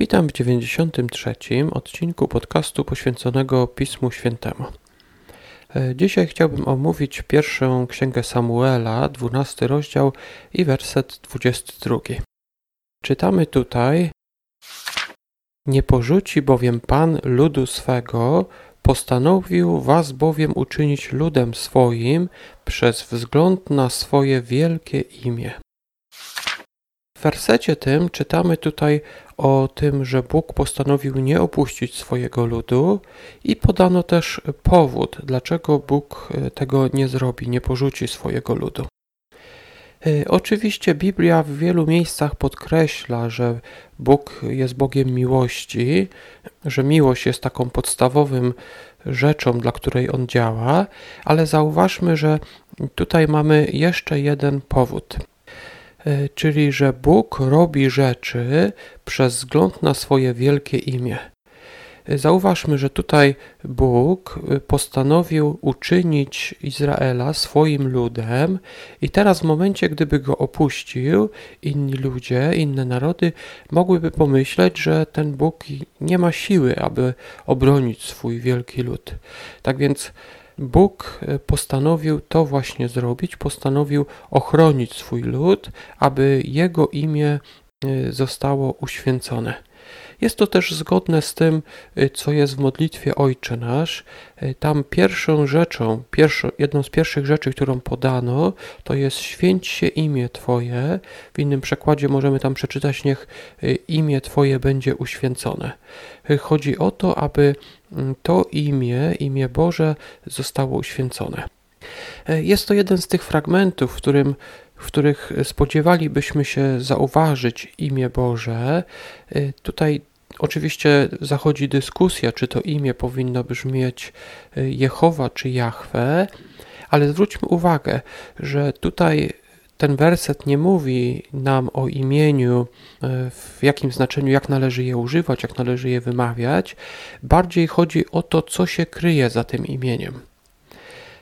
Witam w 93. odcinku podcastu poświęconego Pismu Świętemu. E, dzisiaj chciałbym omówić pierwszą księgę Samuela, 12 rozdział i werset 22. Czytamy tutaj: Nie porzuci bowiem Pan ludu swego, postanowił was bowiem uczynić ludem swoim przez wzgląd na swoje wielkie imię. W wersecie tym czytamy tutaj o tym, że Bóg postanowił nie opuścić swojego ludu i podano też powód, dlaczego Bóg e, tego nie zrobi, nie porzuci swojego ludu. E, oczywiście Biblia w wielu miejscach podkreśla, że Bóg jest Bogiem miłości, że miłość jest taką podstawowym rzeczą, dla której On działa, ale zauważmy, że tutaj mamy jeszcze jeden powód. E, czyli że Bóg robi rzeczy przez wzgląd na swoje wielkie imię. E, zauważmy, że tutaj Bóg e, postanowił uczynić Izraela swoim ludem, i teraz, w momencie, gdyby go opuścił, inni ludzie, inne narody mogłyby pomyśleć, że ten Bóg nie ma siły, aby obronić swój wielki lud. Tak więc Bóg e, postanowił to właśnie zrobić, postanowił ochronić swój lud, aby jego imię zostało uświęcone. Jest to też zgodne z tym, y, co jest w modlitwie Ojcze Nasz. Y, tam pierwszą rzeczą, pierwszą, jedną z pierwszych rzeczy, którą podano, to jest święć się imię Twoje. W innym przekładzie możemy tam przeczytać, niech y, imię Twoje będzie uświęcone. Chodzi o to, aby mm, to imię, imię Boże, zostało uświęcone. Jest to jeden z tych fragmentów, w którym w których spodziewalibyśmy się zauważyć imię Boże. Tutaj Oczywiście zachodzi dyskusja, czy to imię powinno brzmieć y, Jehowa czy Jahwe, ale zwróćmy uwagę, że tutaj ten werset nie mówi nam o imieniu, y, w jakim znaczeniu, jak należy je używać, jak należy je wymawiać. Bardziej chodzi o to, co się kryje za tym imieniem.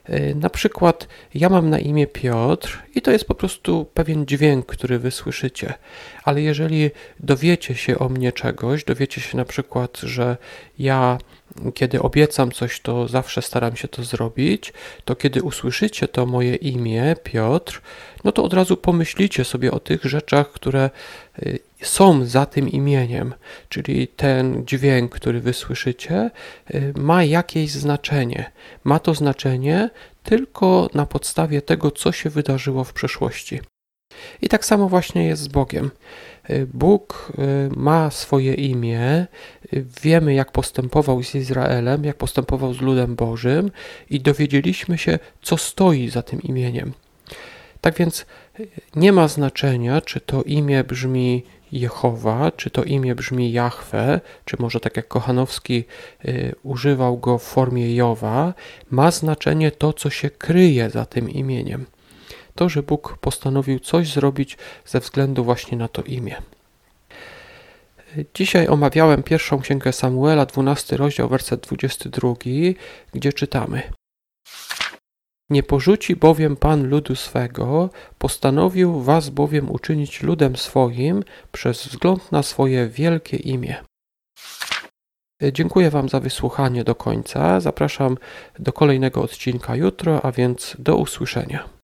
E, na przykład ja mam na imię Piotr i to jest po prostu pewien dźwięk, który wy słyszycie. Ale jeżeli dowiecie się o mnie czegoś, dowiecie się na przykład, że ja kiedy obiecam coś, to zawsze staram się to zrobić, to kiedy usłyszycie to moje imię, Piotr, no to od razu pomyślicie sobie o tych rzeczach, które y, są za tym imieniem, czyli ten dźwięk, który wysłyszycie, y, ma jakieś znaczenie. Ma to znaczenie tylko na podstawie tego, co się wydarzyło w przeszłości. I tak samo właśnie jest z Bogiem. Y, Bóg ma swoje imię, wiemy jak postępował z Izraelem, jak postępował z ludem Bożym i dowiedzieliśmy się, co stoi za tym imieniem. Tak więc nie ma znaczenia, czy to imię brzmi Jehowa, czy to imię brzmi Jahwe, czy może tak jak Kochanowski y, używał go w formie Jowa, ma znaczenie to, co się kryje za tym imieniem. To, że Bóg postanowił coś zrobić ze względu właśnie na to imię. Dzisiaj omawiałem pierwszą księgę Samuela, 12 rozdział, werset 22, gdzie czytamy: nie porzuci bowiem Pan ludu swego, postanowił was bowiem uczynić ludem swoim przez wzgląd na swoje wielkie imię. Dziękuję Wam za wysłuchanie do końca. Zapraszam do kolejnego odcinka jutro, a więc do usłyszenia.